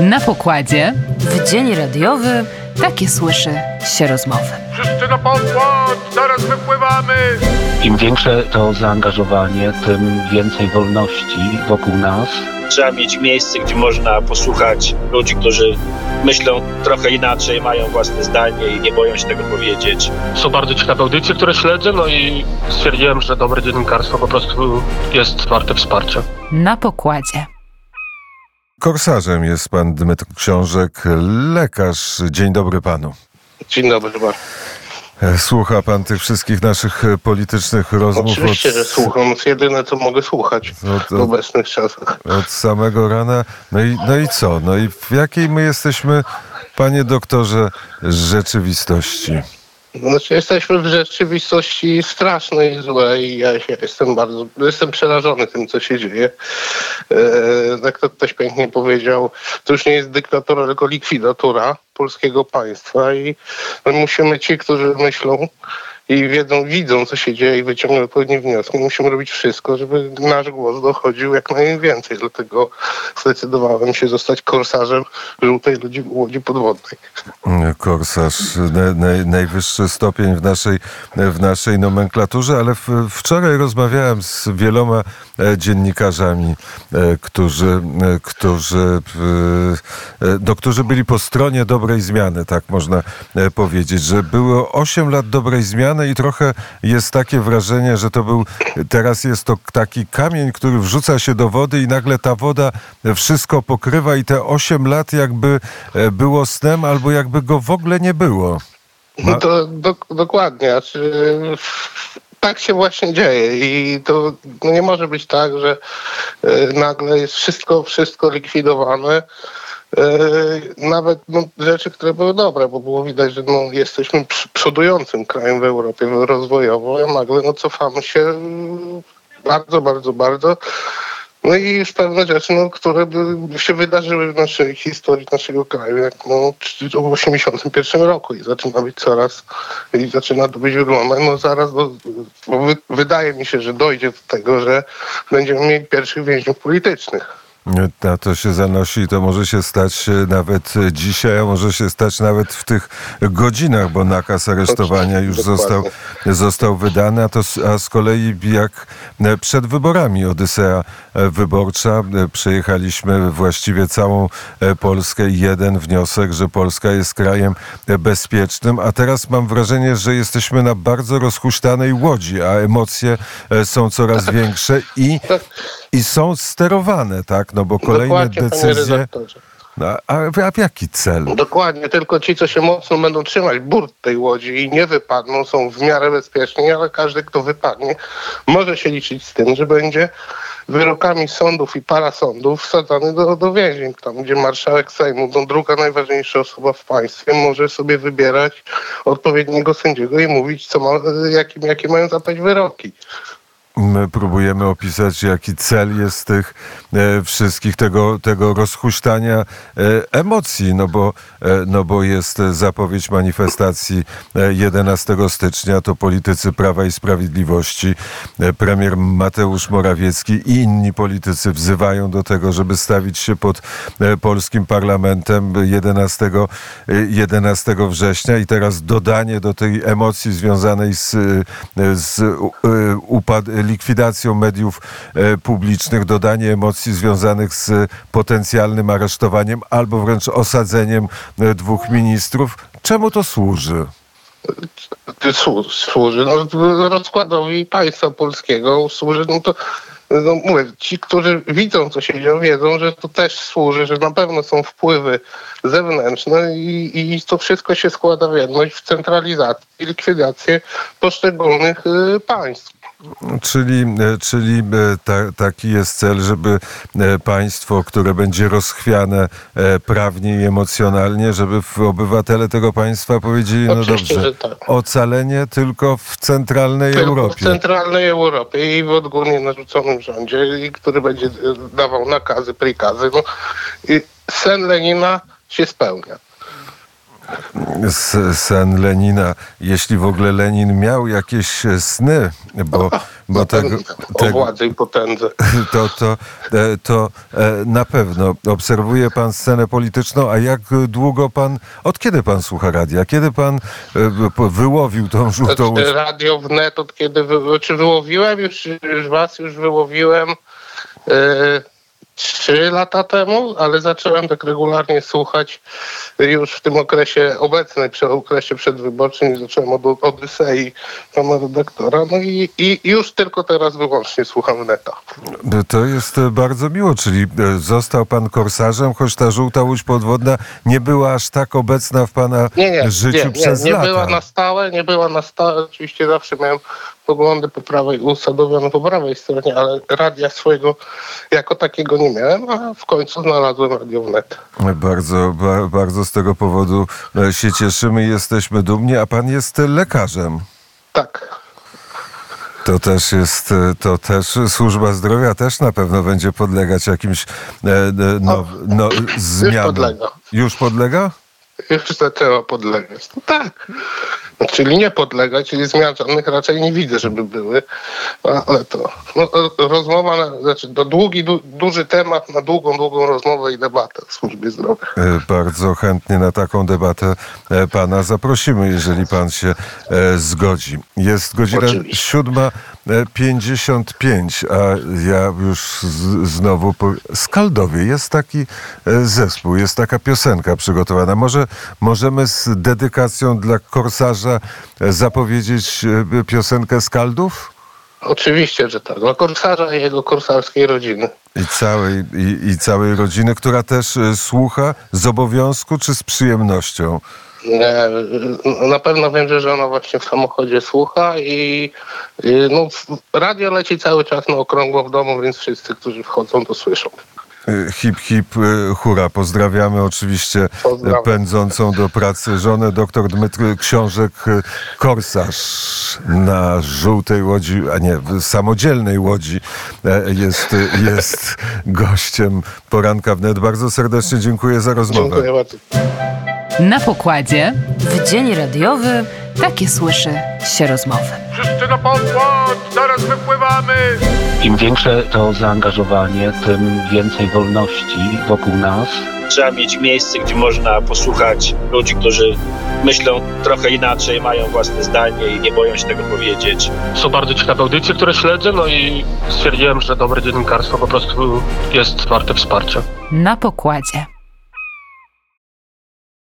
Na pokładzie W dzień radiowy takie słyszy się rozmowy. Wszyscy na pokład! Zaraz wypływamy! Im większe to zaangażowanie, tym więcej wolności wokół nas. Trzeba mieć miejsce, gdzie można posłuchać ludzi, którzy myślą trochę inaczej, mają własne zdanie i nie boją się tego powiedzieć. Są bardzo ciekawe audycje, które śledzę, no i stwierdziłem, że dobre dziennikarstwo po prostu jest warte wsparcia. Na pokładzie. Korsarzem jest pan Dmytr Książek, lekarz. Dzień dobry panu. Dzień dobry. E, Słucha pan tych wszystkich naszych e, politycznych rozmów Oczywiście, od, że słucham. To jedyne, co mogę słuchać od, w od, obecnych czasach. od samego rana. No i, no i co? No i w jakiej my jesteśmy, panie doktorze, rzeczywistości? Znaczy, jesteśmy w rzeczywistości strasznej i złej. Ja jestem bardzo, jestem przerażony tym, co się dzieje. E, jak to ktoś pięknie powiedział, to już nie jest dyktatura, tylko likwidatura polskiego państwa i my musimy ci, którzy myślą i wiedzą, widzą, co się dzieje i wyciągną odpowiednie wnioski, musimy robić wszystko, żeby nasz głos dochodził jak najwięcej. Dlatego zdecydowałem się zostać korsarzem żółtej łodzi, łodzi podwodnej. Korsarz, na, na, najwyższy stopień w naszej, w naszej nomenklaturze, ale w, wczoraj rozmawiałem z wieloma e, dziennikarzami, e, którzy, e, którzy, e, no, którzy byli po stronie dobrej zmiany, tak można e, powiedzieć, że było 8 lat dobrej zmiany i trochę jest takie wrażenie, że to był, teraz jest to taki kamień, który wrzuca się do wody i nagle ta woda wszystko pokrywa i te 8 lat jakby e, było snem albo jakby go w ogóle nie było. No to do, dokładnie. Znaczy, tak się właśnie dzieje i to no nie może być tak, że e, nagle jest wszystko, wszystko likwidowane. E, nawet no, rzeczy, które były dobre, bo było widać, że no, jesteśmy przodującym krajem w Europie rozwojowo, a nagle no, cofamy się mm, bardzo, bardzo, bardzo. No i już pewne rzeczy, no, które by się wydarzyły w naszej historii naszego kraju, jak no, w 1981 roku i zaczyna być coraz, i zaczyna to być wyglądać, no zaraz, do, bo wy, wydaje mi się, że dojdzie do tego, że będziemy mieli pierwszych więźniów politycznych. Na to się zanosi i to może się stać e, nawet dzisiaj, a może się stać nawet w tych godzinach, bo nakaz aresztowania już został, został wydany, a, to, a z kolei jak e, przed wyborami Odysea e, Wyborcza przejechaliśmy właściwie całą Polskę i jeden wniosek, że Polska jest krajem bezpiecznym, a teraz mam wrażenie, że jesteśmy na bardzo rozhuśtanej łodzi, a emocje są coraz większe i, i są sterowane, tak? No bo kolejne Dokładnie, decyzje. No, a, a w jaki cel? Dokładnie, tylko ci, co się mocno będą trzymać burt tej łodzi i nie wypadną, są w miarę bezpieczni, ale każdy, kto wypadnie, może się liczyć z tym, że będzie wyrokami sądów i parasądów wsadzany do, do więzień, tam gdzie marszałek Sejmu, no, druga najważniejsza osoba w państwie, może sobie wybierać odpowiedniego sędziego i mówić, co ma, jakim, jakie mają zapaść wyroki. My próbujemy opisać, jaki cel jest tych e, wszystkich, tego, tego rozhuśtania e, emocji, no bo, e, no bo jest e, zapowiedź manifestacji e, 11 stycznia, to politycy Prawa i Sprawiedliwości, e, premier Mateusz Morawiecki i inni politycy wzywają do tego, żeby stawić się pod e, polskim parlamentem 11, e, 11 września. I teraz dodanie do tej emocji związanej z, e, z e, upad, likwidacją mediów e, publicznych, dodanie emocji związanych z potencjalnym aresztowaniem albo wręcz osadzeniem e, dwóch ministrów. Czemu to służy? Słu- służy no, rozkładowi państwa polskiego, służy, no to no mówię, ci, którzy widzą, co się dzieje, wiedzą, że to też służy, że na pewno są wpływy zewnętrzne i, i to wszystko się składa w jedność, w centralizację i likwidację poszczególnych y, państw. Czyli, e, czyli e, ta, taki jest cel, żeby e, państwo, które będzie rozchwiane prawnie i emocjonalnie, żeby w- obywatele tego państwa powiedzieli, no Oczywiście, dobrze, że tak. ocalenie tylko w centralnej Tylko w Europie. centralnej Europie i w odgórnie narzuconym rządzie, i który będzie dawał nakazy, prikazy. No, i sen Lenina się spełnia. Sen Lenina, jeśli w ogóle Lenin miał jakieś e, sny, bo, bo tego, o tego, władzy i potędze. to, to, e, to e, na pewno obserwuje pan scenę polityczną, a jak długo pan, od kiedy pan słucha radia? Kiedy pan wyłowił tą żółtą... Znaczy, Radio wnet od kiedy wy, czy wyłowiłem już, już was już wyłowiłem e, trzy lata temu, ale zacząłem tak regularnie słuchać już w tym okresie obecnym, przy okresie przedwyborczym i zacząłem od Odysei pana redaktora, no i, i już tylko teraz wyłącznie słucham neta. To jest bardzo miło, czyli e, został pan korsarzem, choć ta żółta łódź podwodna nie była aż tak obecna w pana Nie, nie, życiu nie, nie, przez nie lata. była na stałe, nie była na stałe. Oczywiście zawsze miałem poglądy po prawej, usadowione po prawej stronie, ale radia swojego jako takiego nie miałem, a w końcu znalazłem Radio Wnet. Bardzo, ba, bardzo z tego powodu e, się cieszymy i jesteśmy dumni, a pan jest lekarzem. Tak. To też jest, e, to też służba zdrowia też na pewno będzie podlegać jakimś e, no, no, zmianom. podlega. Już podlega? Już zaczęła podlegać. No tak. Czyli nie podlegać, czyli zmian żadnych raczej nie widzę, żeby były. Ale to no, to rozmowa, na, znaczy to długi, du, duży temat na długą, długą rozmowę i debatę w służbie zdrowia. E, Bardzo chętnie na taką debatę e, pana zaprosimy, jeżeli pan się e, zgodzi. Jest godzina Oczywiście. 7.55, a ja już z, znowu po, Skaldowie jest taki e, zespół, jest taka piosenka przygotowana. Może możemy z dedykacją dla korsarza e, zapowiedzieć e, piosenkę Skaldów? Oczywiście, że tak. Dla korsarza i jego korsarskiej rodziny. I całej, i, I całej rodziny, która też e, słucha z obowiązku czy z przyjemnością? Nie, na pewno wiem, że żona właśnie w samochodzie słucha i no, radio leci cały czas na okrągło w domu, więc wszyscy, którzy wchodzą, to słyszą. E, Hip, hip, e, hura. Pozdrawiamy oczywiście e, Pozdrawiam. pędzącą do pracy żonę dr Dmytry Książek e, Korsarz na żółtej łodzi, a nie, w samodzielnej łodzi e, jest, jest gościem poranka wnet. Bardzo serdecznie dziękuję za rozmowę. Dziękuję bardzo. Na pokładzie w dzień radiowy takie słyszy się rozmowy. Wszyscy na pokład, zaraz wypływamy! Im większe to zaangażowanie, tym więcej wolności wokół nas. Trzeba mieć miejsce, gdzie można posłuchać ludzi, którzy myślą trochę inaczej, mają własne zdanie i nie boją się tego powiedzieć. Są bardzo ciekawe audycje, które śledzę, no i stwierdziłem, że dobre dziennikarstwo po prostu jest warte wsparcia. Na pokładzie.